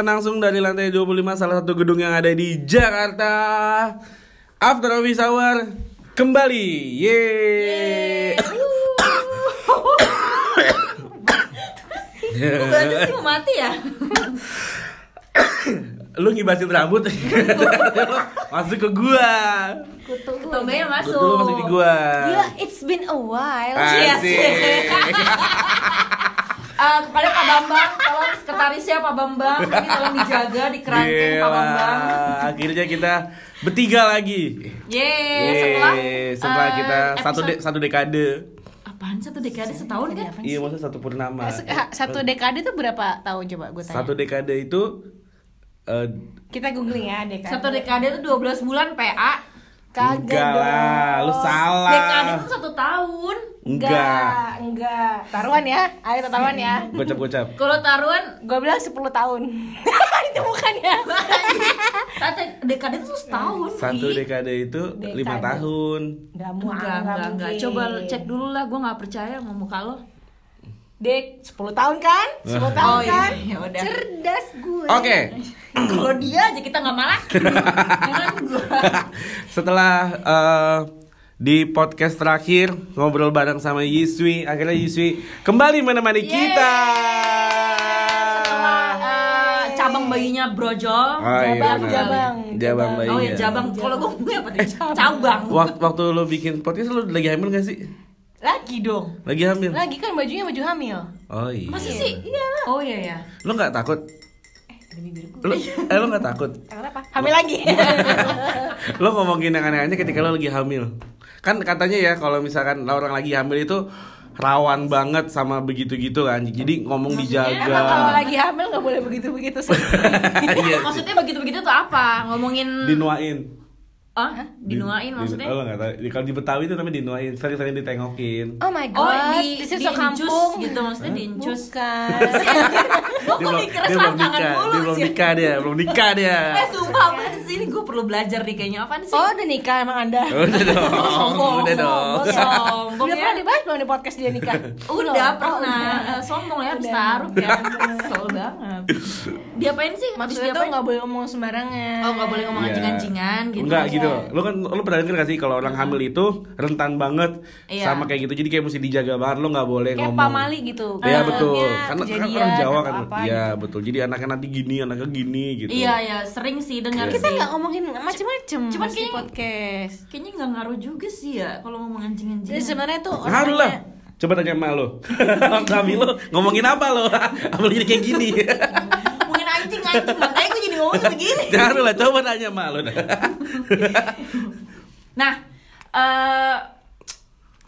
Disiarkan langsung dari lantai 25 salah satu gedung yang ada di Jakarta. After Office Hour kembali. Yeay. Kok berarti sih mau mati ya? Lu ngibasin rambut. masuk ke gua. Kutu gue. Tombenya masuk. Betul masuk di gua. Gila, it's been a while. Asik. Eh, kepada Pak Bambang, tolong sekretarisnya Pak Bambang, ini tolong dijaga, dikerangkeng Pak Bambang. Akhirnya kita bertiga lagi. Yeay, setelah, Yeay, setelah eh, kita satu de episode- satu dekade. Apaan satu dekade setahun kan? Iya, maksudnya satu purnama. Ha- Satu dekade tuh berapa tahun coba gue tanya? Satu dekade itu eh Kita googling ya dekade. Satu dekade itu 12 bulan PA. Kagak lah, lu salah. Dekade itu satu tahun. Enggak. enggak. Taruhan ya. Ayo taruhan ya. Gocap-gocap. Kalau taruhan Gue bilang 10 tahun. itu bukan ya. satu dekade itu setahun. Satu dekade itu Dekade. lima tahun. Enggak Enggak, enggak, enggak. Coba cek dulu lah, gue nggak percaya sama muka lo. Dek, 10 tahun kan? 10 tahun Oh, iya, kan? ya udah. Cerdas gue. Oke. Kalau dia aja kita nggak malah. Setelah eh, di podcast terakhir ngobrol bareng sama Yiswi, akhirnya Yiswi kembali menemani Yeay. kita. Setelah eh, cabang bayinya brojol. Oh, iya, Jabang, jabang. Jabang bayi. Oh ya jabang. Kalau gue apa tadi? Cabang. Waktu, waktu lu bikin podcast lu lagi hamil gak sih? Lagi dong. Lagi hamil. Lagi kan bajunya baju hamil. Oh iya. Masa sih? Iya Oh iya ya. Lu nggak takut? Bibir gue. Lu, eh lu nggak takut? Kenapa? Hamil lagi. Lu ngomongin yang aneh-aneh ketika lu lagi hamil. Kan katanya ya kalau misalkan orang lagi hamil itu rawan banget sama begitu-gitu kan. Jadi ngomong kalau dijaga. lagi hamil nggak boleh begitu-begitu sih. Iya. Maksudnya begitu-begitu tuh apa? Ngomongin Dinuain. Ah, dinuain Di- maksudnya? Oh, lu nggak tahu. Di- Kalau di Betawi itu namanya dinuain, sering-sering ditengokin. Oh my Oh, god, di, this is di so kampung. gitu maksudnya di incus. Bukan. Gue Dia kok selangkangan nikah, mulu dia belum sih. nikah dia, belum nikah dia. Eh sumpah apaan sih ini gue perlu belajar nih kayaknya apaan sih? oh, udah nikah emang Anda? Udah dong, Sombong, udah dong. sombong, Udah ya. pernah dibahas belum di podcast dia nikah? Udah pernah Oh. Eh, sombong ya habis Udah. taruh ya Kesel banget Diapain sih? Maksudnya tuh diapain? nggak boleh ngomong sembarangan. Oh nggak boleh ngomong Iya. anjing-anjingan gitu Enggak Iya. gitu. Lu kan lu pernah denger gak sih kalau orang hamil itu rentan banget Iya. sama kayak gitu. Jadi kayak mesti dijaga banget lu nggak boleh Kayak ngomong. pamali gitu. Iya Anaknya betul. Karena kan orang Jawa kan. Iya gitu. betul. Jadi anaknya nanti gini, anaknya gini gitu. Iya ya sering sih dengar Kita sih nggak ngomongin macem-macem Cuman di kayaknya- podcast. Kayaknya nggak ngaruh juga sih ya kalau ngomong Jadi anjing-anjingan sebenarnya tuh Ngaruh lah. orangnya- Coba tanya emak lo. Hamil lo ngomongin apa lo? Jadi kayak gini. Ngomongin anjing-anjing makanya gue jadi ngomong begini Jangan lah, coba tanya emak lo. Nah eh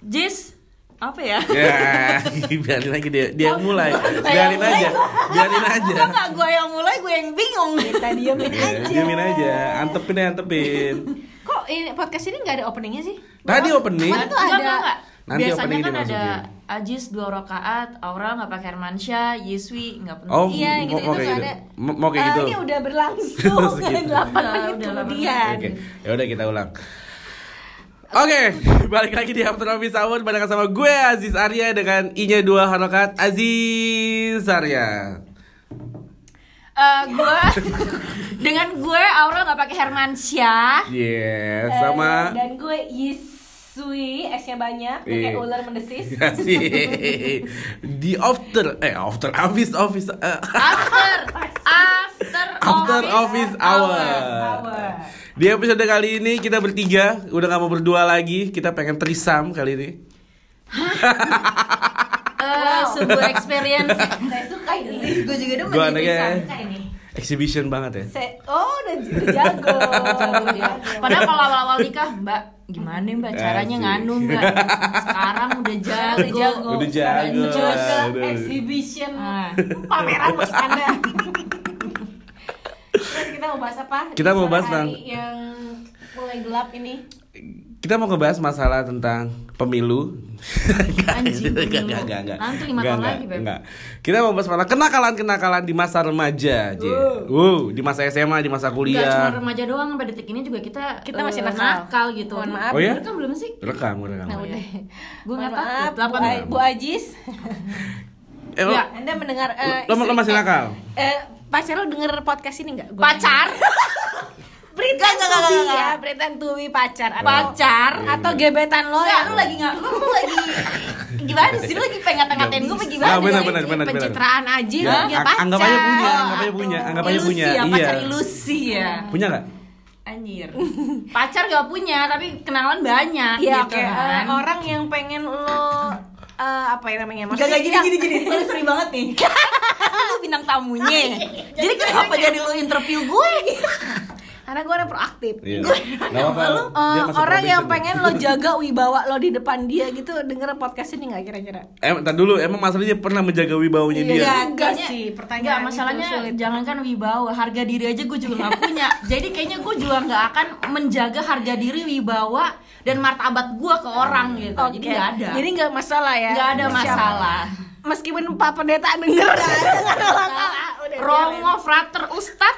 Jis apa ya? ya, biarin aja dia, dia yang mulai. Biarin aja. Biarin aja. Kok nggak gue yang mulai gue yang bingung Kita diemin Iya, aja. Diamin aja, antepin aja, antepin. Kok ini podcast ini nggak ada openingnya sih? Tadi opening. Kemarin tuh Enggak, ada- enggak, enggak. Nanti Biasanya kan ada. Ajis dua rakaat, Aura nggak pakai Hermansyah, Yeswi nggak penting. Oh, Iya, gitu mau itu kayak gitu. ada. Mau- mau kayak Eh, gitu. Ini udah berlangsung Segitu. 8 Udah, menit kemudian. Oke, ya udah kita ulang. Oke, balik lagi di After Office Hour barengan sama gue Aziz Arya dengan I-nya dua harokat Aziz Arya. Eh, gue dengan gue Aura nggak pakai Hermansyah. Yes, Eh, sama dan gue Yisui S-nya banyak kayak Iya. ular mendesis. Kasih di after eh after office office eh, After after after office hour. Power. Di episode kali ini kita bertiga udah gak mau berdua lagi kita pengen trisam kali ini. Eh, sebuah experience. Saya suka ini. gue juga dong Gue anaknya. Suka ini. Exhibition banget ya. Se- oh, udah udah jago. Jago. Padahal kalau awal-awal nikah, Mbak, gimana Mbak caranya nganu Mbak? Sekarang udah jago. Udah jago. Udah jago. Menuju ke Udah. exhibition Ah. pameran maksud Anda. Terus kita mau bahas apa? Kita Di mau bahas hari tentang- yang mulai gelap ini. Kita mau ngebahas masalah tentang pemilu. Enggak, Anjing, enggak, pemilu. enggak, enggak, enggak. Nanti lima Enggak, tahun enggak, lagi, Beb. enggak. Kita mau bahas masalah kenakalan-kenakalan di masa remaja, J. Wow, di masa SMA, di masa Enggak cuma kuliah. remaja doang, sampai detik ini juga kita Kita eh, masih nakal. gitu. Mohon maaf. Oh ya? Kan belum sih? Rekam, rekam. Nah, udah. Gue nggak Mohon maaf, takut. Bu, Bu Ajis. Eh, Ya. Anda mendengar eh, lo, lo istri- masih eh, nakal? Eh, pacar lo denger podcast ini nggak? Gua Pacar? Pretend Nggak, to nggak, be ya, pretend to be pacar atau, Pacar? Iya, atau iya. gebetan lo ya? lu lagi nggak? Lu, lu lagi gimana sih? Lu lagi pengen ngatain gue gimana? Ah, benar, Ini benar, benar, benar. Pencitraan aja Ya, ang- pacar. anggap aja punya, anggap aja punya, anggap aja ilusi punya. ya, Iya. pacar ilusi ya. Punya nggak? Anjir. Pacar gak punya, tapi kenalan banyak Iya, gitu oke. kan. Eh, orang yang pengen lo eh, apa ya namanya? Gak, gak gini, yang- gini, gini, Sorry, sorry banget nih Lu bintang tamunya Jadi kenapa jadi lu interview gue? Karena gue orang proaktif. Iya. Gue- Nggak apa-apa. Eh, Dia orang yang pengen lo jaga wibawa lo di depan dia gitu denger podcast ini nggak kira-kira? Eh, entar dulu, emang masalahnya pernah menjaga wibawanya dia? Iya. Enggak kayaknya- sih, pertanyaan Enggak, masalahnya sulit. jangankan wibawa, harga diri aja gue juga gak punya. Jadi kayaknya gue juga nggak akan menjaga harga diri wibawa dan martabat gue ke orang gitu. Jadi Oke. nggak ada. Jadi nggak masalah ya. nggak ada masalah. Meskipun Pak Pendeta denger nggak ada masalah. Udah, Romo, frater, ustad,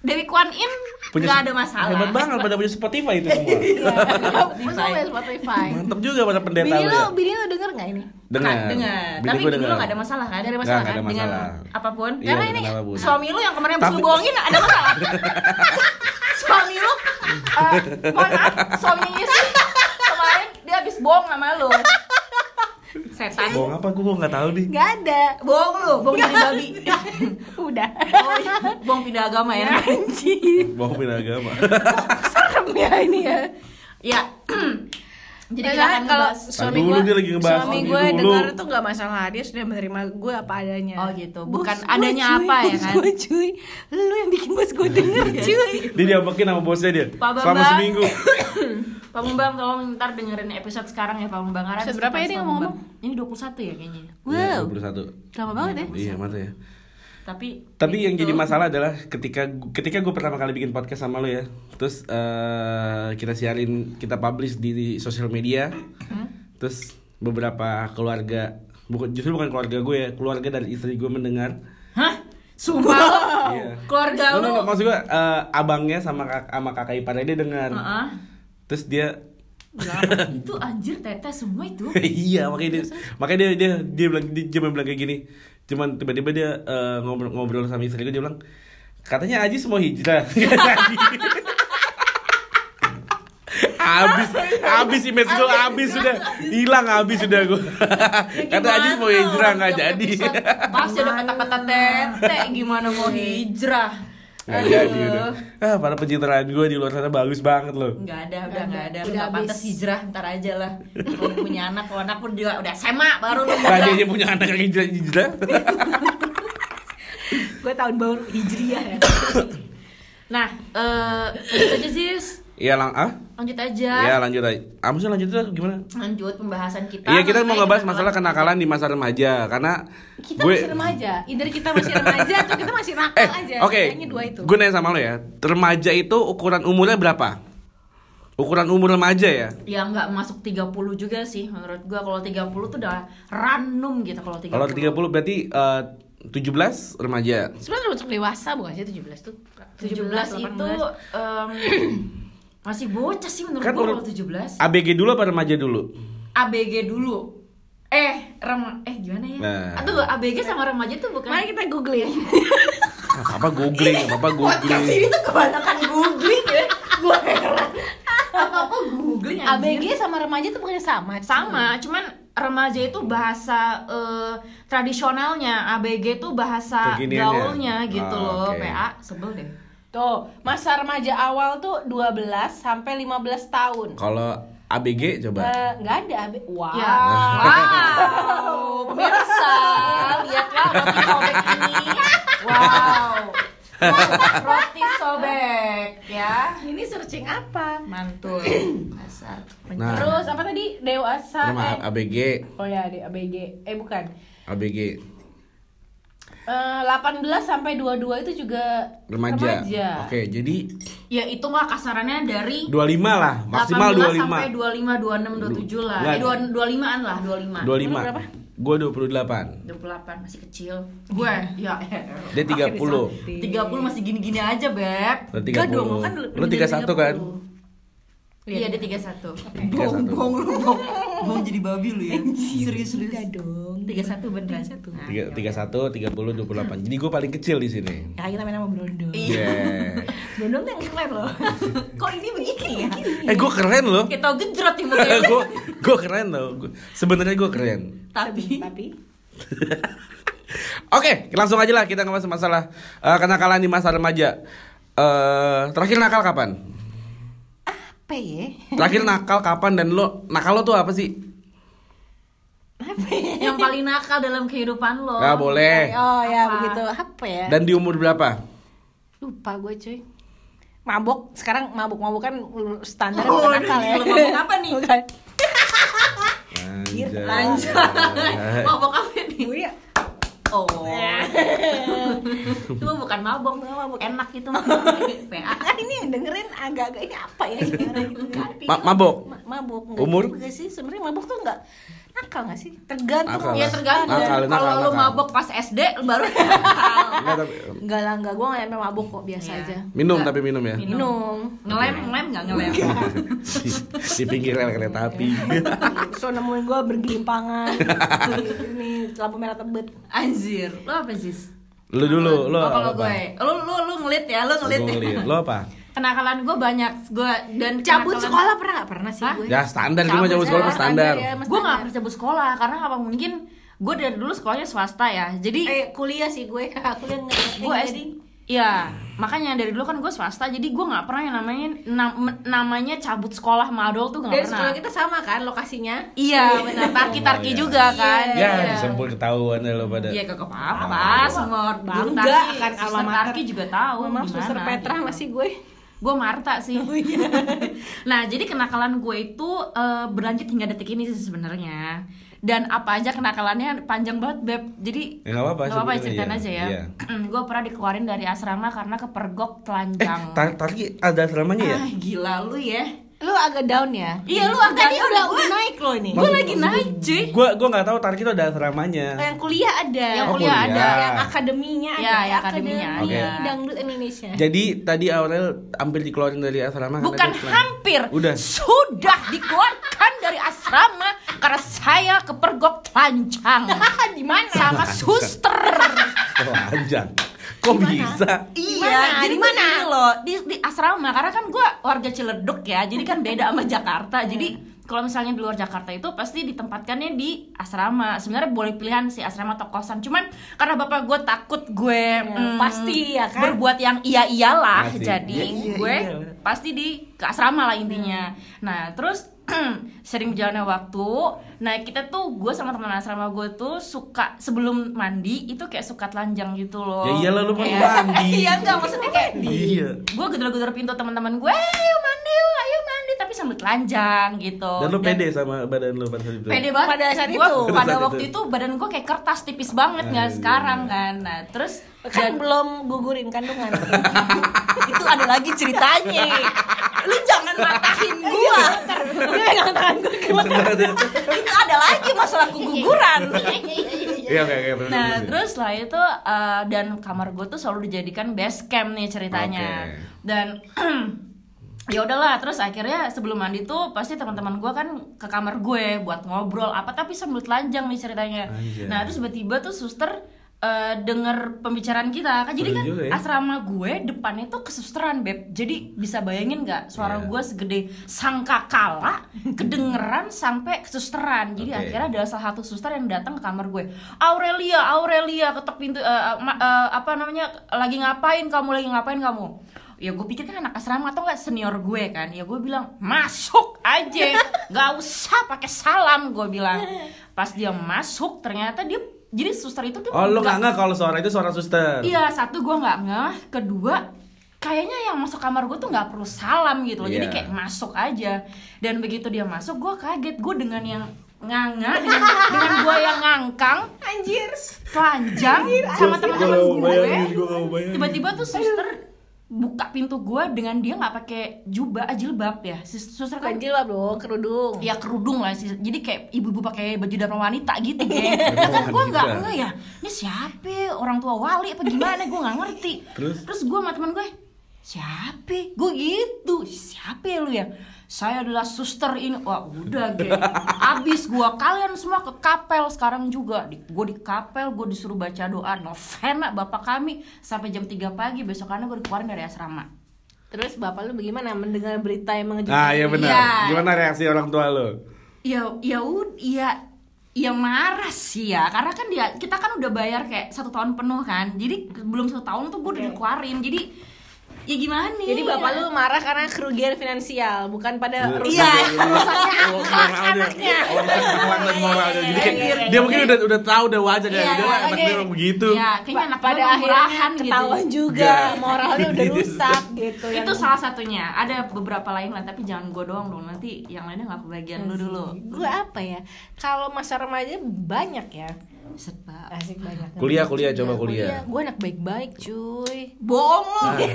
Dewi Kwan In nggak ada masalah. Hebat banget pada punya Spotify itu semua. biarin. Spotify. Punya Spotify. Mantep juga pada pendeta Bini lu lo, ya. bini lo denger nggak ini? Dengar. Nah, dengar. Bini Tapi dulu dengar. nggak ada masalah kan? Nggak ada masalah ada kan? Dengan masalah. apa pun. Iya, Karena dengan ini apa pun. Suami lu yang kemarin habis Tapi- lu bohongin ada masalah? suami lu eh, mohon maaf, suaminya Yesus kemarin dia habis bohong sama lu. Setan. Bohong apa? Gue nggak tahu nih. Nggak ada. Bohong lu, bohong jadi babi. Udah. Oh, iya. bohong pindah agama ya. Anjir. Bohong pindah agama. Serem ya ini ya. Ya. Jadi kita Karena akan kalau ngebahas suami gue dia lagi ngebahas suami gue dulu. dengar itu nggak masalah dia sudah menerima gue apa adanya Oh gitu, bukan Bos gue, adanya cuy, apa ya kan? gue, cuy lu yang bikin bos gue denger cuy Dia diapakin sama bosnya dia. Pak Selama Bambang. seminggu. Pak Bambang tolong ntar dengerin episode sekarang ya Pak Bambang Karena berapa ya dia sama ngomong-ngomong? Ini 21 ya kayaknya. Iya, wow 21. lama banget ya Iya, mantap ya. Tapi Tapi yang itu- jadi masalah adalah ketika ketika gue pertama kali bikin podcast sama lo ya, terus eh, kita siarin, kita publish di, di sosial media, terus beberapa keluarga, bukan justru bukan keluarga gue ya, keluarga dan istri gue mendengar. Hah? Sumpah lo? Iya. Keluarga No, no, no, lu? maksud gue eh, abangnya sama kak, sama kakak iparnya dia dengar. Heeh. Terus dia itu anjir tete semua itu. iya makanya dia makanya dia dia dia bilang dia cuma bilang kayak gini cuman tiba-tiba dia eh, ngobrol ngobrol sama istri gue dia bilang katanya Aji mau hijrah Abis, abis image gue abis sudah hilang abis sudah gue. Kata Aji mau hijrah nggak jadi. Pasti ada kata-kata tete gimana mau hijrah. Nggak jadi udah. Ah, para pencitraan gue di luar sana bagus banget loh. Nggak ada, udah nggak ada, Udah habis. pantas hijrah, ntar aja lah. Kalau punya anak, kalau anak pun juga udah SMA baru lu Tadi hijrah. aja punya anak yang hijrah hijrah. gue tahun baru hijriah ya Nah, eh lanjut aja sis, Iya lang ah? lanjut aja. Iya lanjut aja. Ah, maksudnya lanjut aja gimana? Lanjut pembahasan kita. Iya kita mau ngebahas masalah kenakalan di masa remaja karena kita gue masih remaja either kita masih remaja atau kita masih nakal eh aja oke kayaknya dua itu gue nanya sama lo ya remaja itu ukuran umurnya berapa ukuran umur remaja ya Ya nggak masuk 30 juga sih menurut gua kalau 30 tuh udah random gitu kalau 30. kalau 30 berarti eh, 17 remaja sebenarnya masuk dewasa bukan sih 17 tuh 17 itu em, masih bocah sih menurut Kan gua menurut- kalau 17. ABG dulu apa remaja dulu ABG dulu. Eh, rem eh gimana ya? Nah. Atau ABG sama remaja tuh bukan mari kita googling apa googling apa Podcast ini googling tuh kebanyakan googling ya. Gua heran. Apa-apa googling anjir. ABG sama remaja tuh bukannya sama sama cuman remaja itu bahasa eh, tradisionalnya ABG itu bahasa gaulnya gitu Ah, loh oke. PA sebel deh Tuh, masa remaja awal tuh 12 sampai 15 tahun. kalau ABG coba Eh, nggak ada AB. Wow. ya wow pemirsa lihatlah roti sobek ini wow roti sobek ya Ini searching apa? mantul Nah. Terus apa tadi? Dewasa. Eh, ABG Oh ya, di ABG. Eh bukan. ABG Eh, 18 sampai 22 itu juga remaja remaja. oke jadi ya itu mah kasarannya dari 25 lah maksimal 18 25 sampai 25, 26, 27 lah. Eh, 25-an lah, 25. 25 berapa? gue 28 28 masih kecil. Gue ya. dia 30 Oke, 30 masih gini-gini aja, Beb. Lo 30 Enggak dong, kan Lo lebih dari 31 kan? Iya dia 31 Tiga satu. Bong lu bong Bong jadi babi lu ya Serius serius Udah dong. 31 beneran satu Tiga tiga satu tiga puluh dua puluh delapan. Jadi gue paling kecil di sini. Ya kita main sama Brondo. Iya. Yeah. Brondo tuh yang keren loh. Kok ini begini ya? Eh gue keren loh. Kita gejrot nih mukanya gue gue keren loh. Sebenarnya gue keren. Tapi Tapi Oke, langsung aja lah kita ngebahas masalah eh, kenakalan di masa remaja. Eh terakhir nakal kapan? apa ya? Terakhir nakal kapan dan lo nakal lo tuh apa sih? Apa ya? yang paling nakal dalam kehidupan lo Gak boleh. Oh ya Apa? begitu. Apa ya? Dan di umur berapa? Lupa gue cuy. Mabok sekarang mabuk-mabuk kan standar Oh, bukan nakal ya. lu mabuk apa nih? Bukan. Anjay. Lanjut Mabok apa nih? Gue ya. Oh Itu bukan mabok mabok. Enak itu PA Kan ini yang dengerin agak-agak ini apa ya gitu kan. Ma- mabok? Ma- mabok enggak Umur? juga sih sebenarnya mabok tuh enggak nakal enggak sih? Tergantung. Nakal. Ya tergantung Nakal, nakal, Kalau lu mabok pas SD baru nakal Enggak, tapi- Enggak lah, enggak gua enggak mabok kok, biasa Iya. aja. minum Enggak. tapi minum ya. Minum. Ngelem, ngelem gak ngelem? di, di pinggir rel kereta api. so nemuin gua bergelimpangan. ini lampu merah tebet. Anjir, lo apa sih? Lu dulu, lo oh, kalau gue, lu lu lu ngelit ya, lu ngelit. Gua ya. ngeliat. Lo apa? Kenakalan gue banyak, gue dan Cabut kenakalan- sekolah pernah nggak pernah sih Hah? gue? Ya standar cuma Cabut sekolah sekolah, standar. ya, mas gue nggak standar. pernah cabut sekolah karena apa mungkin gue dari dulu sekolahnya swasta ya jadi Eh kuliah sih gue, kuliah nggak gue jadi. Iya, makanya dari dulu kan gue swasta, jadi gue nggak pernah yang namanya nam- namanya cabut sekolah madol tuh nggak pernah. sekolah kita sama kan lokasinya? Iya, benar. Tarki-tarki Oh, iya. juga kan. Iya. Ya, disempul ketahuan ya lo pada. Iya, kagak apa-apa. Semua guru Bangga tarki, suster alma tarki juga tahu. Mama di suster Petra gitu. masih gue. Gue Marta sih. nah, jadi kenakalan gue itu eh, berlanjut hingga detik ini sih sebenarnya. Dan apa aja kenakalannya panjang banget, Beb. Jadi Ya, nggak apa-apa, nggak apa-apa sebutin ceritain aja. aja ya. Iya. gue pernah dikeluarin dari asrama karena kepergok Eh, telanjang. tar Tarki ada selamanya ya? Ah, gila lu ya. Lu agak down ya? Iya, lu agak Tadi down. udah Gua- udah naik lo ini. Gue lagi naik, cuy. Gua gua nggak tahu Tarki itu ada asramanya. Yang kuliah ada. Yang Oh, kuliah ada. Yang akademinya ada. Ya, ya, akademinya Akademi ada. Dangdut Indonesia. Jadi tadi Aurel hampir dikeluarin dari asrama karena Bukan hampir, Udah. sudah dikeluarkan dari asrama karena saya kepergok telanjang Di mana? sama suster. Telanjang. Kok bisa? Iya, Di jadi mana? loh di, di asrama karena kan gue warga Ciledug ya, jadi kan beda sama Jakarta. Jadi kalau misalnya di luar Jakarta itu pasti ditempatkannya di asrama. Sebenarnya boleh pilihan sih asrama atau kosan. Cuman karena bapak gue takut gue mm, pasti ya kan? berbuat yang iya iyalah, jadi Iya, iya, gue iya. pasti di ke asrama lah intinya. Nah terus sering berjalannya waktu, nah kita tuh gue sama teman asrama gue tuh suka sebelum mandi itu kayak suka telanjang gitu loh. Ya iyalah lu mau Kayak- mandi. Iya enggak maksudnya kayak Iya. gue gedor-gedor pintu teman-teman gue, ayo mandi, yuk, ayo mandi, tapi sambil telanjang gitu. Dan lu pede sama badan lu pada saat itu. Pede banget. Pada saat Gua itu. pada Pada saat waktu itu. itu badan gue kayak kertas tipis banget nggak Anjir. sekarang kan. Nah terus Kan belum gugurin kandungan. itu ada lagi ceritanya. Lu jangan matahin gua. Tangan itu ada lagi masalah keguguran. Iya Nah terus, terus setelah itu eh, dan kamar gue tuh selalu dijadikan base camp nih ceritanya Oke. dan ya udahlah terus akhirnya sebelum mandi tuh pasti teman-teman gue kan ke kamar gue buat ngobrol apa tapi sambil telanjang nih ceritanya Anjay. nah terus tiba-tiba tuh suster eh, denger pembicaraan kita. Kan jadi kan ya. asrama gue depannya tuh kesusteran beb. Jadi bisa bayangin nggak suara Iya. gue segede sangkakala kedengeran sampai kesusteran. Jadi Oke. akhirnya ada salah satu suster yang datang ke kamar gue. Aurelia Aurelia ketok pintu ma- eh, apa namanya lagi ngapain kamu lagi ngapain kamu? Ya gue pikir kan anak asrama atau nggak senior gue kan. Ya gue bilang masuk aja. Nggak usah pakai salam gue bilang. Pas dia masuk ternyata dia jadi suster itu tuh Oh lu nggak- nggak nggak kalau suara itu suara suster. Iya, satu gue nggak ngeh, kedua kayaknya yang masuk kamar gue tuh nggak perlu salam gitu loh, jadi Iya. kayak masuk aja. Dan begitu dia masuk, gue kaget, gue dengan yang nganga, dengan, dengan gue yang ngangkang, Anjir. telanjang sama teman-teman nggak gue. nggak. Tiba-tiba tuh suster buka pintu gue dengan dia nggak pakai jubah, ah, jilbab ya. Sus- Suster kan? Jilbab dong, kerudung. ya kerudung lah sih. Jadi kayak ibu-ibu pakai baju dapur wanita gitu geng. Ya kan gue nggak nggak ya ini siapa? Orang tua wali apa gimana? Gue nggak ngerti. Terus? terus gue sama teman gue siapa? Gue gitu. Siapa ya lu ya? Saya adalah suster ini. Wah udah geng abis gue kalian semua ke kapel sekarang juga. Di, gue di kapel gue disuruh baca doa. Novena bapak kami. Sampai jam 3 pagi besokannya gue dikeluarin dari asrama. Terus bapak lu bagaimana? Mendengar berita yang mengejutkan? Ah iya benar. Iya. Gimana reaksi orang tua lo? ya ya ud ya ya marah sih ya. Karena kan dia kita kan udah bayar kayak satu tahun penuh kan. Jadi belum satu tahun tuh gue udah dikeluarin. Jadi ya gimana nih Jadi bapak lu marah karena kerugian finansial, bukan pada Iya. rusaknya akhlak moralnya. anaknya. Akhlak dan moralnya. Jadi kayak Iya, iya, dia mungkin udah udah tahu udah wajar ya. Iya, Dia lah anak dia emang begitu. ya kayaknya anak Pada akhirnya gitu ketahuan juga moralnya udah rusak gitu. itu salah satunya ada beberapa lain lah tapi jangan gue doang dong nanti yang lainnya nggak kebagian lu dulu Gue apa ya? Kalau masa remaja banyak ya. Sebab Asik banyak. Kuliah, kuliah, coba kuliah. Gue anak baik-baik, cuy. bohong lu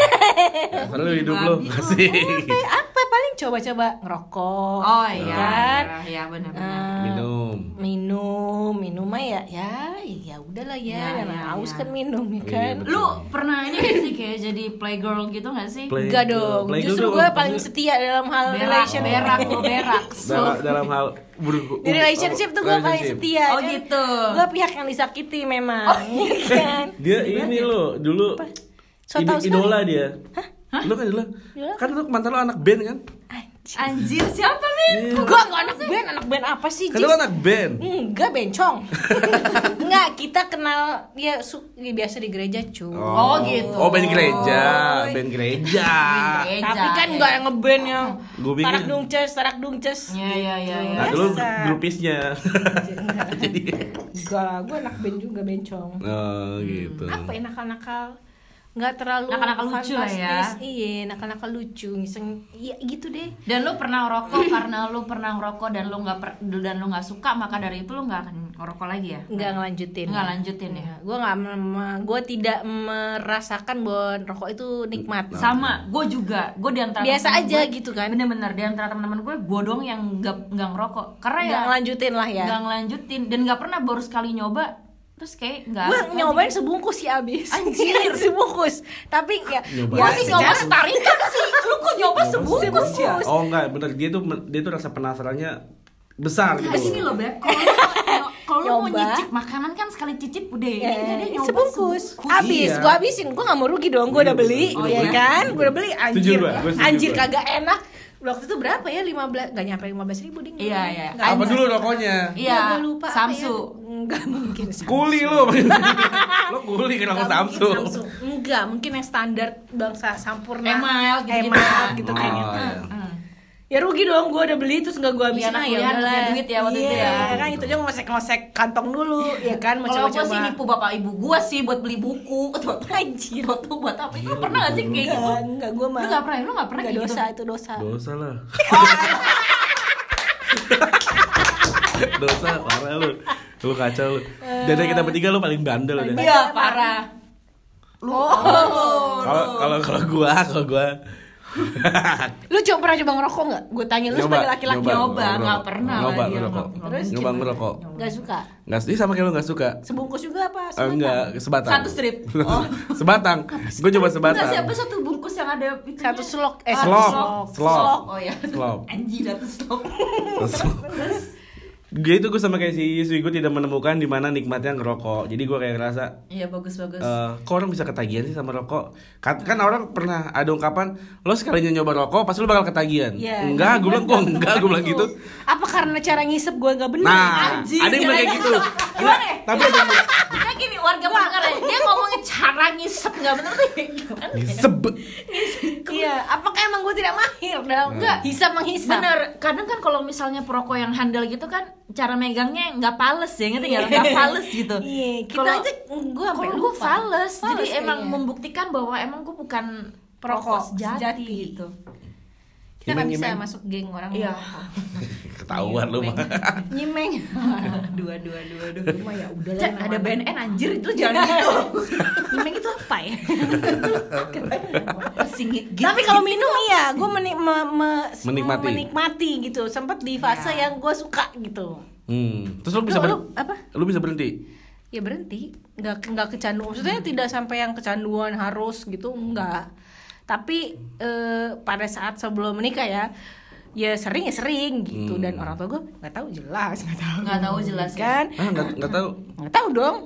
Dasar lu hidup lo. Asik. Apa, apa paling coba-coba ngerokok. oh ya iya kan? iya benar-benar Eh, Minum. minum minum mah ya ya ya udahlah ya, Ya, ya, ya, haus ya. kan minum ya Iya, kan betul. lu pernah ini sih kayak jadi playgirl gitu gak sih Play- enggak dong Playgirl justru gue paling setia dalam hal berak relation berak lo berak dalam dalam hal di relationship tuh gue paling setia Oh, kan. gitu. gue pihak yang disakiti memang ya kan Dia ini lo dulu So id- idola dia. Lu kan idola. Kan lu mantan lu anak band kan? Anjir. Anjir siapa min Iya. gue gak anak band anak band apa sih Kan anak band. Enggak bencong Enggak kita kenal ya, su- ya biasa di gereja cuy Oh, gitu. Oh, band gereja, Oh. band gereja. Gereja, Tapi kan ya. enggak yang ngeband yang Gua pikir- tarak dungces, tarak dungces ya ya ya ya Nah, dulu grupisnya. Jadi Enggak lah, gue anak band juga bencong Oh, gitu. Apa ya nakal-nakal Nggak terlalu Nakal-nakal lucu lah ya. Iya, nakal-nakal lucu Ngiseng, iya gitu deh. Dan lu pernah ngerokok karena lu pernah ngerokok dan lu nggak per- dan lu nggak suka maka dari itu lu nggak akan ngerokok lagi ya? Nggak ngelanjutin. Nggak lanjutin ya? Gue nggak, gue tidak merasakan bahwa rokok itu nikmat. Sama gue juga. Gue di antara Biasa aja gue- gitu kan. bener-bener di antara teman-teman gue gue dong yang nggak nggak ngerokok. Karena ya Nggak ngelanjutin lah ya? nggak ngelanjutin. Dan nggak pernah baru sekali nyoba terus kayak nggak gue nyobain sebungkus sih abis. Anjir. sebungkus. Tapi ya ya sih nyoba setarikan sih. Lu kok nyoba sebungkus? Sebungkus. ya. Oh enggak, bener. Dia tuh dia tuh rasa penasarannya besar gitu. Nah, sini loh beb. Kalau lu- mau nyicip makanan kan sekali cicip udah. Ini Eh, enggak dia nyoba sebungkus. abis. Iya. gue habisin. Gue gak mau rugi dong. Gue udah Iya, beli. betul. ya kan gue udah beli. anjir. Anjir kagak enak waktu itu berapa ya 15 gak nyampe 15 ribu ding Iya, iya. Nggak Apa dulu rokoknya? Iya, gue lupa Samsu. ya. Enggak mungkin Samsu. Kuli lu. lo kuli Nggak mungkin Samsung. Samsung. Enggak, mungkin yang standar bangsa sampurna. Emal gitu-gitu. Emal gitu Oh, kayaknya. iya. Hmm. Ya rugi dong, gue udah beli terus nggak gue habisin Iya, anak ah, ya kuliahan udahlah. punya duit ya waktu itu Iya, ya. kan itu aja ngosek-ngosek kantong dulu, ya kan mau Kalau gue coba-coba. sih nipu bapak ibu gua sih buat beli buku atau anjir atau buat apa? Lu pernah gak sih kayak gitu? Enggak, enggak gue mah. Lu gak pernah, lu gak pernah kayak gitu? dosa itu dosa. Dosa lah. Dosa parah lu. Lu kacau lu. Dari kita bertiga lu paling bandel udah. Iya, parah. Lu oh. Kalau kalau kalau gua, kalau gua Lu coba pernah coba ngerokok nggak? Gue tanya lu sebagai laki-laki. nyoba, nggak pernah Nyoba dia ngerokok. ngerokok. Nyoba ngerokok. Nggak suka. Enggak, ini sama kayak lu enggak suka. Sebungkus juga apa? Eh, Sebatang? enggak, sebatang. Satu strip. Oh. sebatang. Gue coba sebatang. Enggak siapa satu bungkus yang ada itu. Satu slok. Eh, slok. Slok. Oh ya. Slok. Anjir satu slok. Gitu gue sama kayak si Yuswi gue tidak menemukan di mana nikmatnya ngerokok. Jadi gue kayak ngerasa Iya bagus bagus. eh kok orang bisa ketagihan sih sama rokok? Kan, kan orang pernah ada ungkapan lo sekalinya nyoba rokok pasti lo bakal ketagihan. Iya. Enggak, gue bilang kok enggak, gue bilang gitu. Apa karena cara ngisep gue nggak benar? Nah, Anjing, ada yang bilang kayak gitu. Gimana Enggak, ya? tapi ada yang gini warga pendengar ya, dia ngomongin cara ngisep nggak bener tuh kayak gimana? ya? "Seb." Iya, apakah emang gue tidak mahir dalam Enggak. hisap menghisap? Bener, kadang kan kalau misalnya perokok yang handal gitu kan cara megangnya nggak pales ya, ngerti nggak? Nggak pales gitu. Iya, kita aja gue sampai Kalau gue fales, jadi emang membuktikan bahwa emang gue bukan perokok sejati, sejati. gitu. Kita nggak Nyimeng, bisa nyimeng. masuk geng orang Iya. Ketahuan lu mah. nyimeng dua dua dua dua. cuma ya udah Cek, ada BNN anjir itu jangan gitu. nyimeng itu apa ya Singit gitu. tapi kalau minum iya gue menik me- me- Menikmati. menikmati gitu sempat di fase Ya. yang gue suka gitu Hmm. Terus lo bisa Lu- lu apa? Lu bisa berhenti? ya berhenti nggak nggak kecanduan maksudnya tidak sampai yang kecanduan harus gitu nggak tapi eh, pada saat sebelum menikah ya ya sering ya sering gitu Hmm. dan orang tua gue nggak tahu jelas nggak tahu Nggak tahu jelas ya. kan ah nggak nggak tahu nggak tahu dong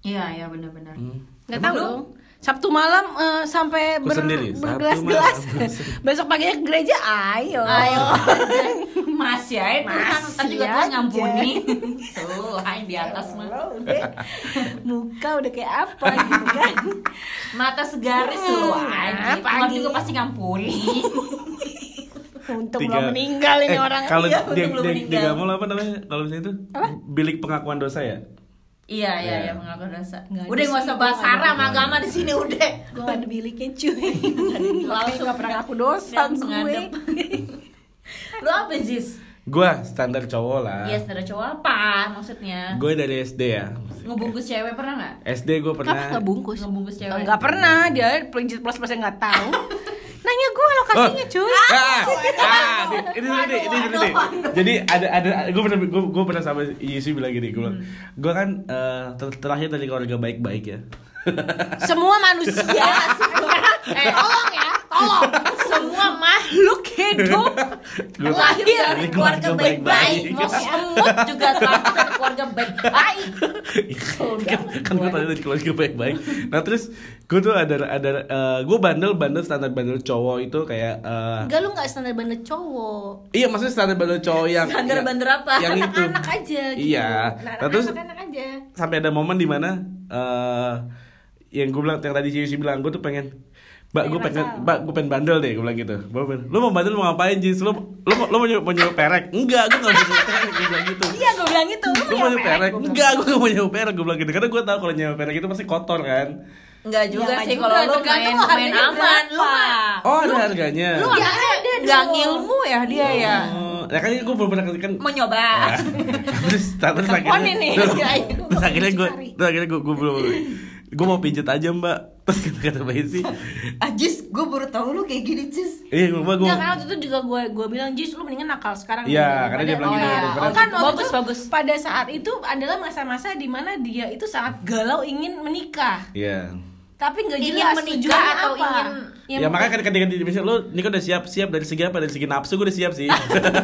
Iya, iya benar-benar. Hmm. nggak Emang tahu dong Sabtu malam eh, sampai ber, sendiri, Sabtu bergelas-gelas. malam. besok paginya ke gereja ayo. Ayo. Masih aja Tuhan Masih Ntar juga Tuhan aja. ngampuni. Tuh, hai di atas mah Allah, udah, muka udah kayak apa gitu kan? Mata segaris Hmm, lu aja. Tuhan pagi. juga pasti ngampuni. Untung Tiga- belum meninggal ini Eh, orang. kalau Iya, dia dia, meninggal. dia Gamal apa namanya kalau misalnya itu bilik pengakuan dosa ya Iya, iya, Iya. iya mengaku dosa Nggak ada Udah nggak usah bahas ada. sama agama di sini udah gue ada biliknya cuy Langsung langsung gak pernah ngaku dosa Langsung gue. Lu apa Jis? gua standar cowok lah Iya, saudara cowok apa maksudnya? gue dari SD ya Ngebungkus cewek pernah nggak? SD gue pernah nggak bungkus? Ngebungkus cewek Nggak pernah dia plus plus nggak tahu. Nanya gue lokasinya Oh. cuy. Ah, ah, di- ini ini. Jadi ada ada gue pernah gue, gue pernah sama Yesus bilang gini, gue bilang, gue kan eh, ter- terlahir dari keluarga baik-baik ya. Semua manusia. Eh, tolong ya, tolong. Semua makhluk hidup lahir dari keluarga baik-baik. Mau semut juga lahir dari keluarga baik-baik. kan kan gue tadi dari keluarga baik-baik. Nah terus gue tuh ada ada gue bandel bandel standar bandel cowok itu kayak eh, Enggak lu nggak standar bandel cowok. iya maksudnya standar bandel cowok yang Standar yang- bandel apa? Yang itu. Anak-anak aja gitu. Iya. Nah, Nah, terus aja. sampai ada momen di mana eh yang gue bilang yang tadi Cici bilang gue tuh pengen Mbak, gue Pengen nakal. Mbak, gue pengen bandel deh, gue bilang gitu. Pengen, lu mau bandel mau ngapain, Jis? Lu, lu, mau- lu mau nyewa, mau nyewa perek? Enggak, gue gak mau nyewa perek, gue bilang gitu. Iya gue bilang gitu. Lu mau nyewa perek? Enggak, gue gak mau nyewa perek, gue bilang gitu. Karena gue tau kalau nyewa perek itu pasti kotor kan. Enggak juga Ya, sih kalau lu main lo main harganya aman, lu mah Oh, ada harganya. lu Ya, ada nggak dong. ngilmu ya dia ya. Oh, ya kan gue belum pernah kan Mau nyoba. terus terus akhirnya ini. terus, Ya, itu. terus akhirnya gue terus akhirnya gue gue belum gue mau pijet aja mbak terus kata kata mbak Isi. Ajis, gue baru tahu lu kayak gini, Jis. iya gue Enggak, karena waktu itu juga gue gue bilang Jis lu mendingan nakal sekarang Iya, karena dia bilang gitu, Oh, daripada- Oh, kan waktu Bagus, itu bagus. pada saat itu adalah masa-masa di mana dia itu sangat galau ingin menikah. Iya tapi nggak Ingin jelas menikah atau apa. ingin- Ya, ya makanya ketika di misalnya lo ini kan udah siap siap dari segi apa dari segi nafsu gue udah siap sih ya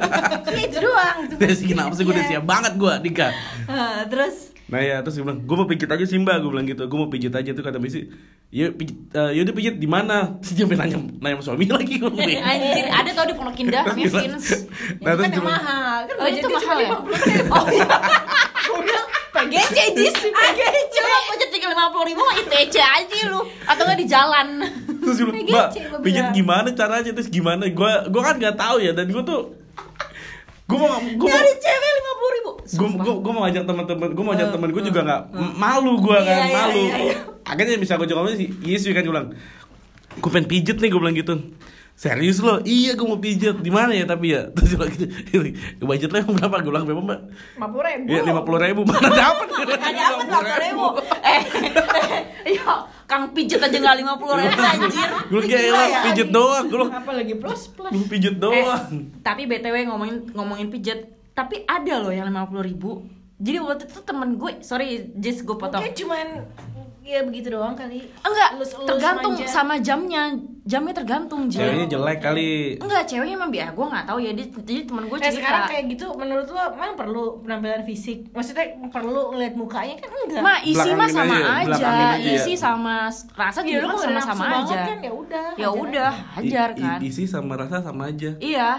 itu doang dari segi nafsu gue udah Iya. siap banget gue nikah Ah, terus nah ya terus gue bilang gue mau pijit aja sih mbak gue bilang gitu gue mau pijit aja tuh kata mbak Isi ya pijit eh, yaudah pijit di mana terus dia sampai nanya nanya sama suami lagi gue. Anjir, ada tau di Pondok Indah, Vince. nah itu terus kan dia yang mahal kan Oh, itu mahal ya? cuma 50.000. Oh, iya. PGC Jis. PGC Coba budget tinggal lima puluh ribu mah ITC aja lu. Atau nggak di jalan. Terus gue mbak bilang." gimana caranya? Terus gimana? Gue gue kan nggak tahu ya dan gue tuh gue mau gue mau cewek lima puluh ribu. Gue gue gue mau ngajak teman-teman gue mau ngajak teman gue juga nggak malu gue kan Iya, iya, malu. iya, iya. akhirnya bisa gue jawab sih Yesus kan gue bilang. Gue pengen pijet nih gue bilang gitu serius lo? Iya gue mau pijet. Di mana ya tapi ya? Terus dia bilang gitu budget lo berapa? Gue bilang berapa mbak? 50 ribu. Ya lima puluh ribu. Mana dapat Gak dapet lima puluh ribu? Eh, yo, Kang pijet aja nggak lima puluh ribu anjir. gue ya elah, pijet doang. Gue apa lagi? Plus plus. Gue pijet doang. Eh, tapi btw ngomongin ngomongin pijet, tapi ada loh yang lima puluh ribu. Jadi waktu itu temen gue, sorry Jess gue potong. mungkin cuman ya begitu doang kali Enggak, Elus-elus tergantung manja. sama jamnya. Jamnya tergantung ceweknya Jess. jelek kali Enggak, ceweknya emang biasa. Gue nggak tahu ya. Dia, jadi temen gue Eh, sekarang cerita. kayak gitu menurut lo emang perlu penampilan fisik maksudnya perlu ngeliat mukanya kan enggak Ma, isi mah Belakangin sama aja, aja. belakangin aja ya. Isi sama rasa ya juga kan sama-sama nafsu banget aja. kan ya udah Ya udah, aja. hajar kan. i- isi sama rasa sama aja Iya,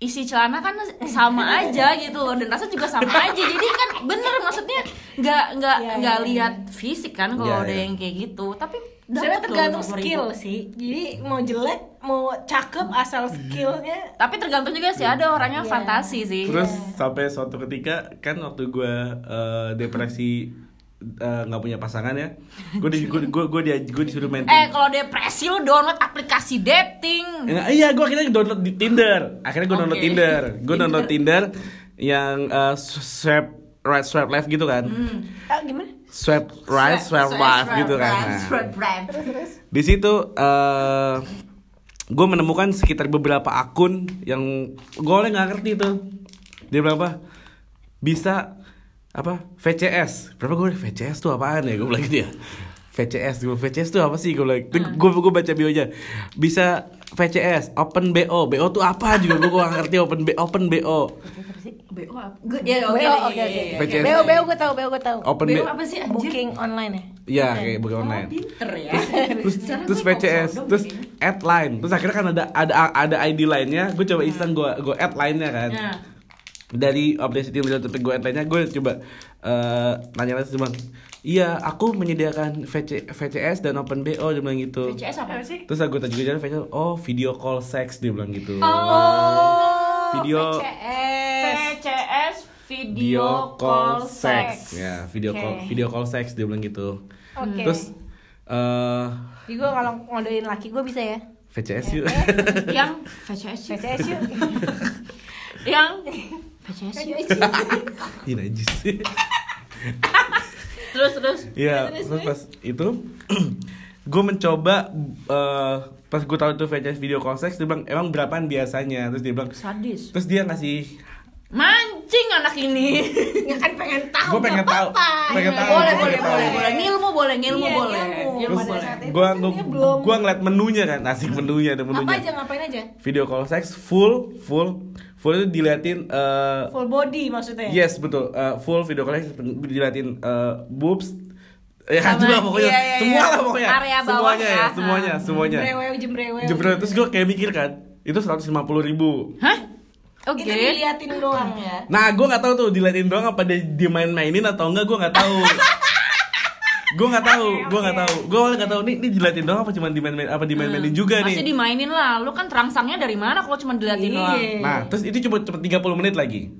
isi celana kan sama aja gitu loh dan rasa juga sama aja. Jadi kan bener maksudnya nggak nggak Iya, nggak iya, lihat fisik kan kalau Iya, ada iya. yang kayak gitu. Tapi Sebenarnya tergantung 50.000. skill sih jadi mau jelek mau cakep asal skillnya Tapi tergantung juga sih ada orangnya Iya. fantasi sih. Terus sampai suatu ketika kan waktu gue eh, depresi eh, nggak punya pasangan ya, gue di gue gue gue dia gue disuruh main. Eh kalau depresi lu download aplikasi dating. Nah, iya, gue akhirnya download di Tinder. Akhirnya gue download Oke. Tinder. Gue download Tinder yang eh, swipe right, swipe left gitu kan. ah, gimana Swipe right, swipe, left gitu kan. right, Nah, Swipe right. di situ eh gue menemukan sekitar beberapa akun yang gue oleh nggak ngerti tuh. Dia bilang apa? Bisa apa? VCS berapa gue VCS tuh apaan ya? Gue bilang gitu ya. VCS gue VCS tuh apa sih? Gue bilang gue gue baca bionya. Bisa VCS open BO BO tuh apa juga? Gue gak ngerti open B, open BO BO apa? Gue ya BO, oke oke iya, iya, iya. BO BO gue tahu, BO gue tahu. open BO apa sih anjir? Booking online ya. Iya kayak bukan online. Pinter ya. terus terus VCS terus ini. add line. Terus akhirnya kan ada ada ada ID lainnya gue coba iseng gue gue add line-nya kan. Nah, dari aplikasi tim tapi gue line-nya gue coba eh nanya lagi bang iya aku menyediakan VC, VCS dan open BO dia bilang gitu VCS apa sih? terus aku tanya juga VCS oh video call sex dia bilang gitu Oh, Video- VCS. VCS video call sex. ya video call video call sex dia bilang gitu Oke. terus eh Jadi gue kalau ngodein laki gue bisa ya. VCS yuk Yang VCS yuk. VCS yuk. Yang Yuk. Ih, najis Terus terus. Iya, terus pas itu gue mencoba eh, pas gue tahu itu VCS video call sex dia bilang emang berapaan biasanya terus dia bilang Sadis. terus dia ngasih Mancing anak ini. Ya kan pengen tahu. Gue pengen tahu, pengen Iya. tahu. boleh gua boleh boleh tahu. boleh. Ngilmu boleh ngilmu Iya, boleh. ngilmu. Boleh. gue kan gue ngeliat menunya kan asik menunya ada Apa menunya aja ngapain aja? video call sex full full full itu diliatin eh, Full body maksudnya. yes betul eh, full video call sex diliatin eh, boobs ya Sama- juga pokoknya iya, iya, semua iya. lah pokoknya Area bawah semuanya ya. ya semuanya semuanya Jembrewew jembrewew. jebret terus gue kayak mikir kan itu seratus lima puluh ribu Hah? Oke. Itu diliatin doang ya. nah gue nggak tahu tuh diliatin doang apa dia dimain-mainin atau enggak gue nggak tahu gue nggak tahu gue nggak tahu gue awalnya nggak tahu nih ini diliatin doang apa cuma dimain-main apa dimain-mainin juga Masih nih dimainin lah. Lu kan terangsangnya dari mana kalau cuma diliatin doang? Iya. nah terus itu cuma cuma 30 menit lagi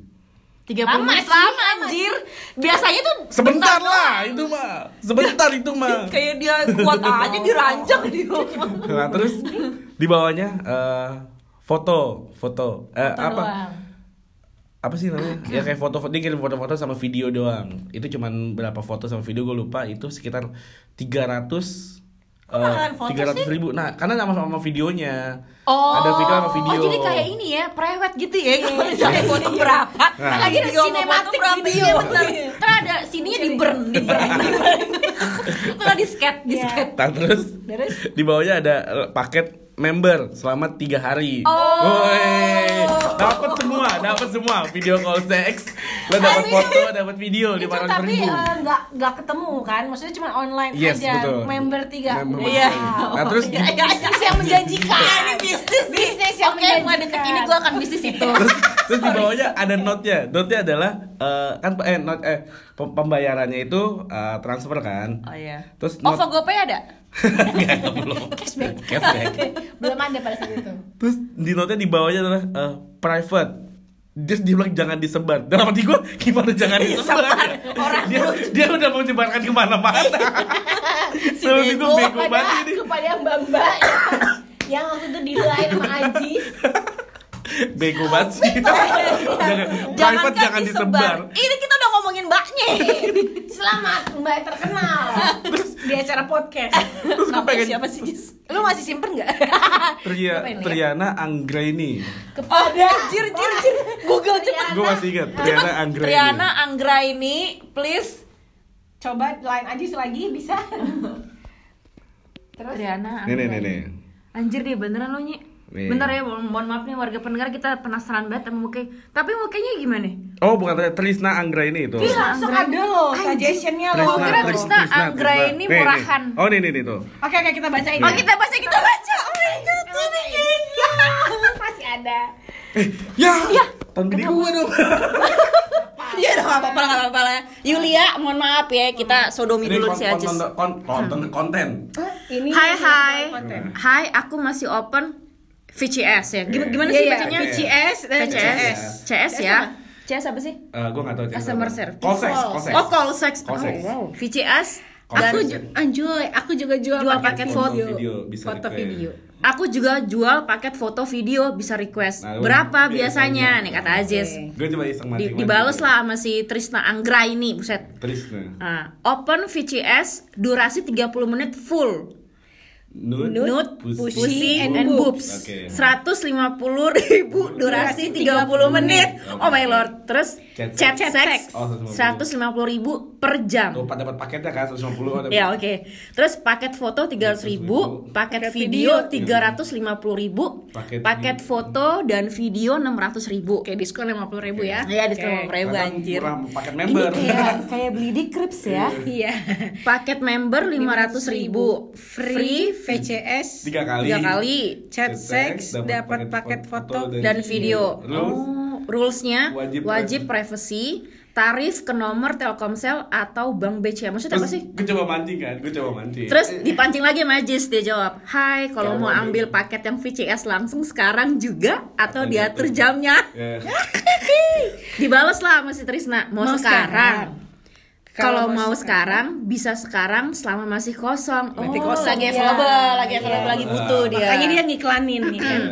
30 Lama menit sih, lama anjir. Biasanya tuh sebentar bentar lah doang. itu mah sebentar itu mah Kayak dia kuat aja diranjang dia. nah terus di bawahnya eh, foto foto eh, Foto apa doang. apa sih namanya ya kayak foto dia kirim foto-foto sama video doang itu cuman berapa foto sama video gue lupa itu sekitar 300 mahalan foto tiga ratus ribu nah karena sama sama videonya Oh. ada video sama video Oh, jadi kayak ini ya, prewed gitu ya. Kalau misalnya foto berapa? Nah. Lagi ada sinematik video. Iya bener. Kan ada sininya di burn, di burn. Itu lah di sket, di Iya. sket. nah, terus Terus? di bawahnya ada eh, paket member selama tiga hari Oh. dapat semua dapat semua video call sex lo dapat foto dapat video itu lima ratus tapi eh, nggak nggak ketemu kan maksudnya cuma online Yes, aja betul. member tiga Member Iya. Nah, terus Iya, iya, iya. bisnis yang menjanjikan Ini bisnis, bisnis yang Oke, menjanjikan. deket ini gue akan bisnis itu. terus, terus di bawahnya ada note-nya. Note-nya adalah eh, kan eh note eh pem- pembayarannya itu eh, transfer kan. Oh iya. Terus Oh, note Fogopay ada? Enggak, belum. cashback Cashback. belum ada pada saat itu Terus di note-nya di bawahnya adalah eh, private. Terus dia bilang jangan disebar. Dalam hati gue gimana jangan disebar? Orang dia, dia udah mau menyebarkan ke mana-mana. Si Dalam bego. bego banget kepada ini. kepada yang mbak mbak yang waktu itu di line sama Ajis Bego banget sih. jangan, private jangan disebar. Ini kita udah ngomongin mbaknya. selamat mbak terkenal di acara podcast Terus gue pengen siapa sih, Jis? lu masih simpen nggak Tria. Triana Anggraini. kepada Jir, jir, jir. Google cepet. Gue masih ingat Triana Anggraini. Triana Anggraini, please. coba line Ajis lagi bisa terus Triana Nih nih nih Anggraini. nih. Anjir dia beneran lo Nyi. Nih. Bentar ya, mohon mohon maaf nih warga pendengar kita penasaran banget sama mukanya. Tapi mukanya gimana? Oh bukan Tri- Trisna Anggraini itu. Ih, langsung ada loh suggestionnya loh Trisna, kira Tris- Trisna Anggraini Nih, nih. murahan. Oh nih nih nih tuh. oke oke kita bacain Oh kita baca kita baca. Oh my god, ini kayaknya. masih ada Ya. Ya. Tahun gede gue dong. Iya dong, apa-apa lah, apa-apa lah. Yulia, mohon maaf ya, kita sodomi Ini dulu kon- si Ajis. konten kon- konten konten. ini Hai hai, hai aku masih open VCS ya. Gimana, gimana Iya, sih iya, bacanya? VCS dan VCS, CS. CS ya. CS apa sih? Eh, gue gak tahu. Customer service. Call sex, call sex. Oh call sex. Call sex. Oh, wow. VCS aku anjoy aku juga jual, Jual paket paket video, video, bisa foto request. video aku juga jual paket foto video bisa request. Nah, Berapa biasanya. biasanya? Nih kata Aziz. Gue coba iseng mati. Di, dibales lah sama si Trisna Anggra ini, buset. Trisna. Nah, open VCS durasi 30 menit full. Nude, Nude, pussy, pussy, and, and boobs. Oke. 150 ribu durasi 30 menit. Oh my lord. Terus Chat chat, sex. sex Oh, 150 ribu per jam. Tuh, dapat paketnya kan 150 ada. Ya oke. Terus paket foto 300 ribu, paket video 350 ribu, Paket paket video. foto dan video 600 ribu. Oke, diskon 50 ribu ya. Ya diskon Oke. 50 ribu anjir. paket Ini member. kayak kayak beli di Crips ya. Iya. Paket member 500 ribu, free VCS Tiga kali. tiga kali chat seks dapat paket foto dan video. Rules. Oh, rulesnya Wajib wajib, privacy, tarif ke nomor Telkomsel atau Bank BCA. Maksudnya apa sih? gue coba mancing kan, gue coba mancing. Terus dipancing lagi sama Jis dia jawab, Hai, kalau mau ambil paket yang VCS langsung sekarang juga atau Atau diatur gitu. jamnya. Ya. Dibales lah sama si Trisna, mau, Mau sekarang. sekarang. Kalau mau mau sekarang bisa sekarang selama masih kosong. Nanti oh, kosong, lagi ya. available, lagi Iya. available, lagi butuh dia. Makanya dia ngiklanin nih kan.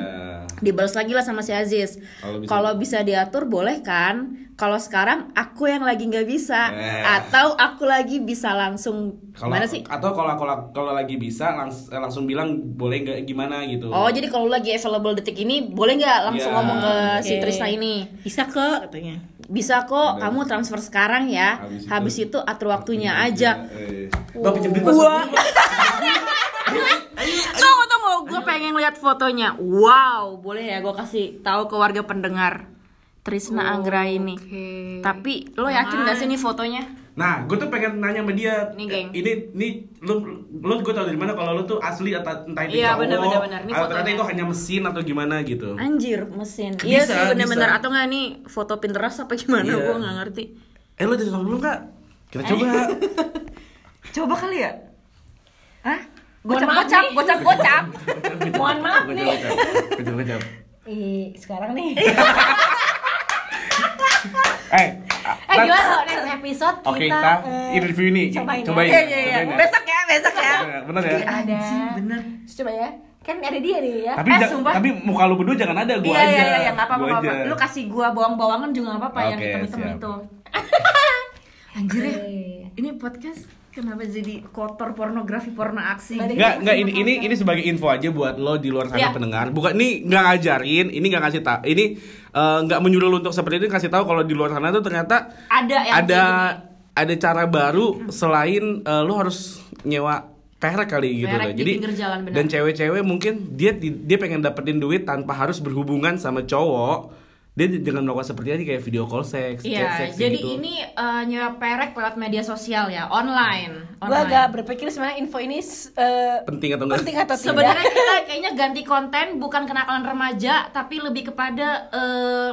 Dibalas lagi lah sama si Aziz. Kalau bisa- bisa diatur boleh kan? Kalau sekarang aku yang lagi nggak bisa, Eh. atau aku lagi bisa langsung Kalau gimana sih? Atau kalau kalau kalau lagi bisa langs, langsung bilang boleh nggak gimana gitu. Oh jadi kalau lagi available detik ini boleh nggak langsung Iya. ngomong ke si Oke. Trisna ini? Bisa ke katanya. Bisa kok, Bener. kamu transfer sekarang ya. Habis Habis, itu- itu, atur waktunya aja. Eh. Tunggu tunggu, gue pengen lihat fotonya. Wow, boleh ya gue kasih tahu ke warga pendengar. Trisna Anggra ini. Oke. Tapi lo yakin gak sih nih fotonya? Nah, gue tuh pengen nanya sama dia. Nih, geng. eh, Ini, ini, lu, lu gue tau dari mana kalau lu tuh asli atau entah itu Iya, cowok, bener, bener, bener. Ini atau ternyata itu hanya mesin atau gimana gitu. Anjir, mesin. Bisa, iya sih bener-bener atau nggak nih foto Pinterest apa gimana? Iya. Gue nggak ngerti. Eh, lu udah belum kak? Kita coba. Coba kali ya? Hah? Gocap, gocap, gocap, gocap. Mohon maaf nih. Kecap, kecap. Ih, sekarang nih. Eh, Eh gimana kalau next episode kita Oke, kita eh, ini review ini. cobain ya. Cobain. Iya, iya, iya. Cobain ya. Besok ya, besok ya. Bener ya? ada. bener. Terus coba ya. Kan ada dia nih ya. Tapi Eh, sumpah. tapi muka lu berdua jangan ada, gua Iya, aja. iya, iya, iya, nggak apa-apa, Gua apa-apa. aja. Lu kasih gua bawang-bawangan juga nggak apa-apa yang Oke, hitam-hitam itu. Anjir ya, Iya. ini podcast kenapa jadi kotor pornografi porno aksi? Enggak, enggak ini ini ini sebagai info aja buat lo di luar sana Iya. pendengar. Bukan ini nggak ngajarin, ini nggak ngasih tahu. Ini eh, nggak menyuruh lo untuk seperti itu kasih tahu kalau di luar sana tuh ternyata Ada yang ada kayak ada cara baru selain eh, lo harus nyewa perek kali gitu loh. di Jadi pinggir jalan, benar. dan cewek-cewek mungkin dia dia pengen dapetin duit tanpa harus berhubungan sama cowok. Dia dengan melakukan seperti ini kayak video call seks, chat Iya, seks jadi gitu. ini eh, nyewa perek lewat media sosial ya, online. Gue online. agak berpikir sebenarnya info ini eh, penting atau enggak? penting atau tidak. Sebenarnya kita kayaknya ganti konten bukan kenakalan remaja, tapi lebih kepada eh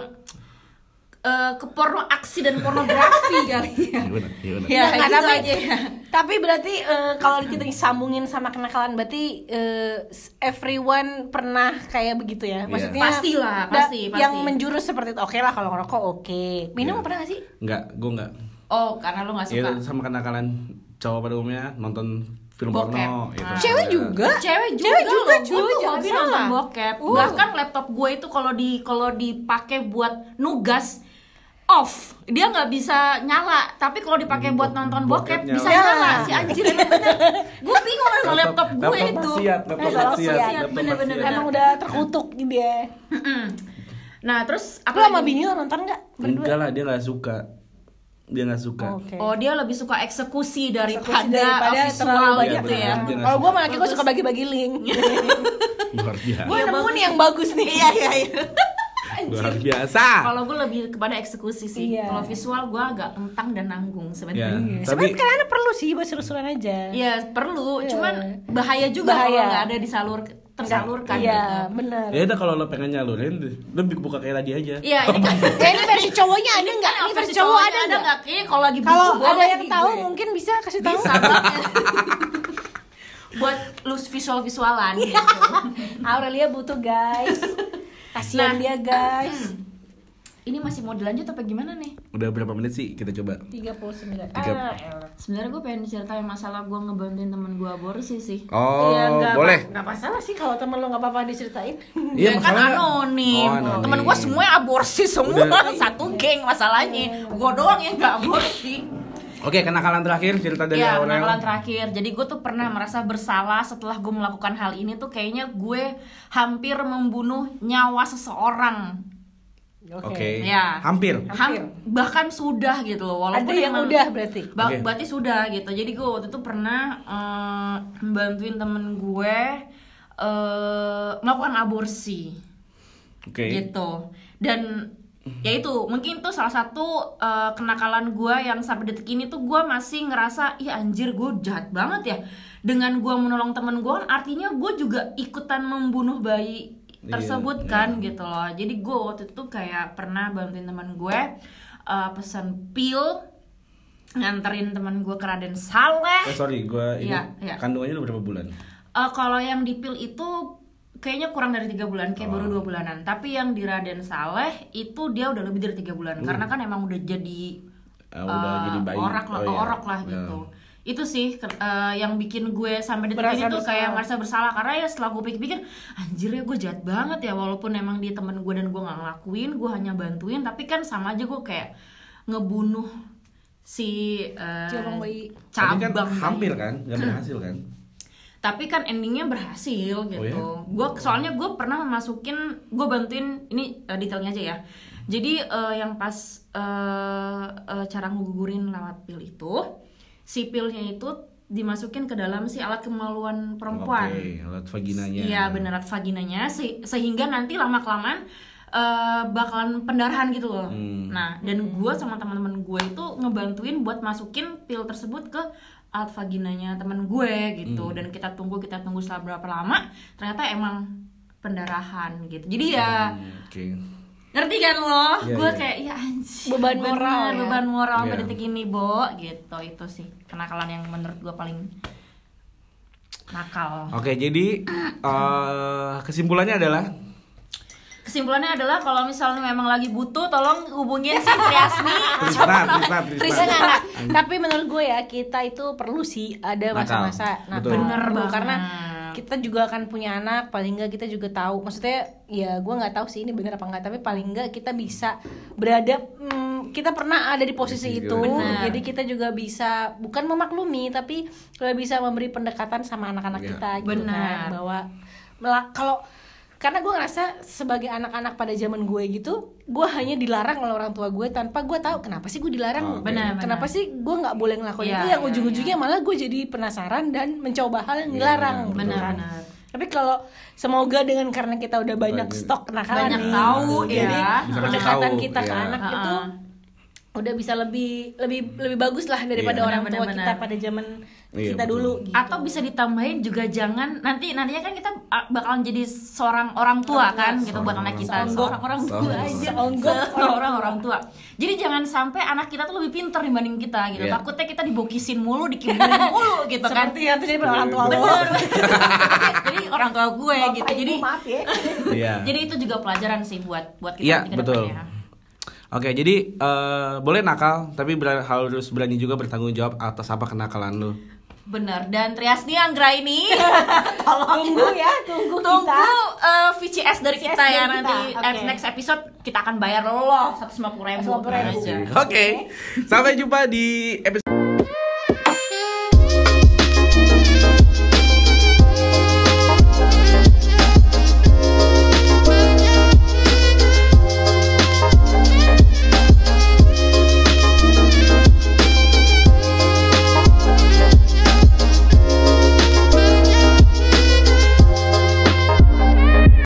eh, ke porno aksi dan pornografi kali ya. Iya benar, iya benar. Ya, Nggak, gitu tapi, aja ya. tapi berarti eh, kalau kita sambungin sama kenakalan berarti eh, everyone pernah kayak begitu ya? Iya. Maksudnya Pastilah, da- pasti, pasti. Yang menjurus seperti itu. Oke lah kalau ngerokok oke. Minum Iya. pernah gak sih? Enggak, gua enggak. Oh, karena lo gak suka. Ya sama kenakalan cowok pada umumnya nonton film Bokep. porno gitu. Ah. Cewek juga? Cewek juga, Cewek juga, loh, gue tuh hobi nonton bokep. Uh. Bahkan laptop gue itu kalau di kalau dipakai buat nugas off, dia nggak bisa nyala. Tapi kalau dipakai buat nonton bokep, Bokep bisa nyala. nyala. Si anjir emang bener. Gue bingung sama laptop gue laptop itu. maksiat, laptop Eh, maksiat, laptop bener-bener. maksiat. Emang udah terkutuk dia. Mm-mm. Nah terus apa sama lagi? bini lo nonton gak? Enggak lah, dia nggak suka. Dia nggak suka. Oke. Oh dia lebih suka eksekusi daripada, Eksekusi daripada visual gitu ya. nggak Kalau gue malah gue suka bagi-bagi link. Luar biasa. gue nemu nih yang bagus nih. Iya iya iya. Luar biasa. Kalau gue lebih kepada eksekusi sih. Iya. Kalau visual gue agak kentang dan nanggung Ya, sebenarnya. tapi Sebenarnya kadang-kadang perlu sih buat seru-seruan aja. Iya perlu, Iya. cuman bahaya juga Bahaya. kalau nggak ada disalur tersalurkan. Iya, gitu. benar. ya udah kalau lo pengen nyalurin, lo buka kayak tadi aja. Iya ini kan. Ya ini versi cowoknya ada nggak? Kan Ini versi cowok cowoknya ada nggak? Kayaknya kalau lagi Kalau ada yang nih tahu gue. mungkin bisa kasih tahu. bisa. Buat lu visual visualan. gitu. Aurelia butuh guys. Kasihan Nah. dia guys. Ini masih mau dilanjut apa gimana nih? Udah berapa menit sih kita coba? 39. Tiga- Ah, elah. Sebenarnya gue pengen ceritain masalah gue ngebantuin temen gue aborsi sih. Oh, Iya, nggak boleh. apa- nggak masalah sih kalau temen lo nggak apa-apa diceritain. Iya, ya kan anonim. Oh, anonim. Temen gue semua aborsi semua Udah. satu geng masalahnya. Gue doang yang nggak aborsi. Oke, kenakalan terakhir cerita dari ya, Aurel. kenakalan terakhir. Jadi gue tuh pernah merasa bersalah setelah gue melakukan hal ini tuh kayaknya gue hampir membunuh nyawa seseorang. Oke. Ya. Hampir. Ham- bahkan sudah gitu loh. Ada Walaupun yang emang- udah berarti. Ba- Oke. Berarti sudah gitu. Jadi gue waktu itu pernah eh, membantuin temen gue eh melakukan aborsi Oke. gitu dan ya itu mungkin tuh salah satu eh, kenakalan gue yang sampai detik ini tuh gue masih ngerasa ih anjir gue jahat banget ya dengan gue menolong temen gue artinya gue juga ikutan membunuh bayi Iya, tersebut kan gitu loh jadi gue waktu itu kayak pernah bantuin teman gue eh, pesan pil nganterin teman gue ke Raden Saleh Eh, sorry, gua ini Iya, iya. kandungannya udah berapa bulan? Eh, kalau yang di pil itu kayaknya kurang dari tiga bulan, kayak Oh. baru dua bulanan. Tapi yang di Raden Saleh itu dia udah lebih dari tiga bulan, karena kan emang udah jadi Ah, udah eh, jadi bayi. orak lah, Oh, iya. orok lah gitu. Itu sih ke- eh, yang bikin gue sampai detik Merasa ini tuh kayak merasa bersalah karena ya setelah gue pikir-pikir anjir ya gue jahat banget ya walaupun emang dia temen gue dan gue nggak ngelakuin, gue hanya bantuin tapi kan sama aja gue kayak ngebunuh si eh, Cabang bayi. Tapi kan cabang bayi hampir kan, nggak berhasil kan? tapi kan endingnya berhasil gitu. ya? Gue soalnya gue pernah masukin, gue bantuin ini eh, detailnya aja ya. Jadi eh, yang pas eh, eh, cara ngegugurin lewat pil itu, si pilnya itu dimasukin ke dalam si alat kemaluan perempuan. Oke, alat vaginanya. Iya bener alat vaginanya se- sehingga nanti lama kelamaan bakalan pendarahan gitu loh. Hmm. Nah dan gue sama teman-teman gue itu ngebantuin buat masukin pil tersebut ke alat vaginanya teman gue gitu. Hmm. Dan kita tunggu kita tunggu setelah berapa lama ternyata emang pendarahan gitu. Jadi ya Hmm, Oke. ngerti kan lo? Iya, gue iya. kayak ya anjir. Beban bener, moral ya. beban moral sampai Iya. detik ini, Bo. Gitu itu sih kenakalan yang menurut gue paling nakal. Oke, jadi eh, kesimpulannya adalah Kesimpulannya adalah kalau misalnya memang lagi butuh, tolong hubungin si Triasmi. Trisna. Tapi menurut gue ya kita itu perlu sih ada masa-masa. Betul. Bener banget. karena kita juga akan punya anak paling nggak kita juga tahu maksudnya ya gue nggak tahu sih ini bener apa enggak tapi paling nggak kita bisa berada hmm, kita pernah ada di posisi itu Bener. jadi kita juga bisa bukan memaklumi tapi lebih bisa memberi pendekatan sama anak-anak Iya. kita gitu Benar. kan bahwa kalau karena gue ngerasa sebagai anak-anak pada zaman gue gitu gue hanya dilarang oleh orang tua gue tanpa gue tahu kenapa sih gue dilarang Oke. Benar, kenapa benar. sih gue nggak boleh ngelakuin Iya, itu yang iya, ujung-ujungnya malah gue jadi penasaran dan mencoba hal yang dilarang benar, gitu benar, kan. benar. tapi kalau semoga dengan karena kita udah banyak Banyak- stok kenakalan banyak nih, tahu, jadi ya. Kasih pendekatan tahu, kita ke iya. anak Ha-ha. itu udah bisa lebih lebih lebih bagus lah daripada Iya. orang tua Benar, kita benar. pada zaman Iya, kita betul. dulu gitu. Atau bisa ditambahin juga jangan nanti nantinya kan kita bakalan jadi seorang orang tua kan gitu buat anak orang kita tua. seorang orang tua Seorang aja seorang orang tua. Jadi jangan sampai anak kita tuh lebih pintar dibanding kita gitu. Iya. Takutnya kita dibokisin mulu, dikibulin mulu gitu kan. seperti yang terjadi pada orang tua lo Bener. jadi orang tua gue gitu. Bapak, Jadi Ibu, maaf ya Iya. jadi itu juga pelajaran sih buat buat kita Iya, nanti ke depannya. Oke, jadi eh, boleh nakal, tapi ber- harus berani juga bertanggung jawab atas apa kenakalan lu. Bener. Dan Triasni Anggra ini tolong tunggu ya tunggu, tunggu kita eh, VCS dari VCS kita ya nanti kita, eh, oke. next episode kita akan bayar lo 150 ribu 150.000. aja. Oke, sampai jumpa di episode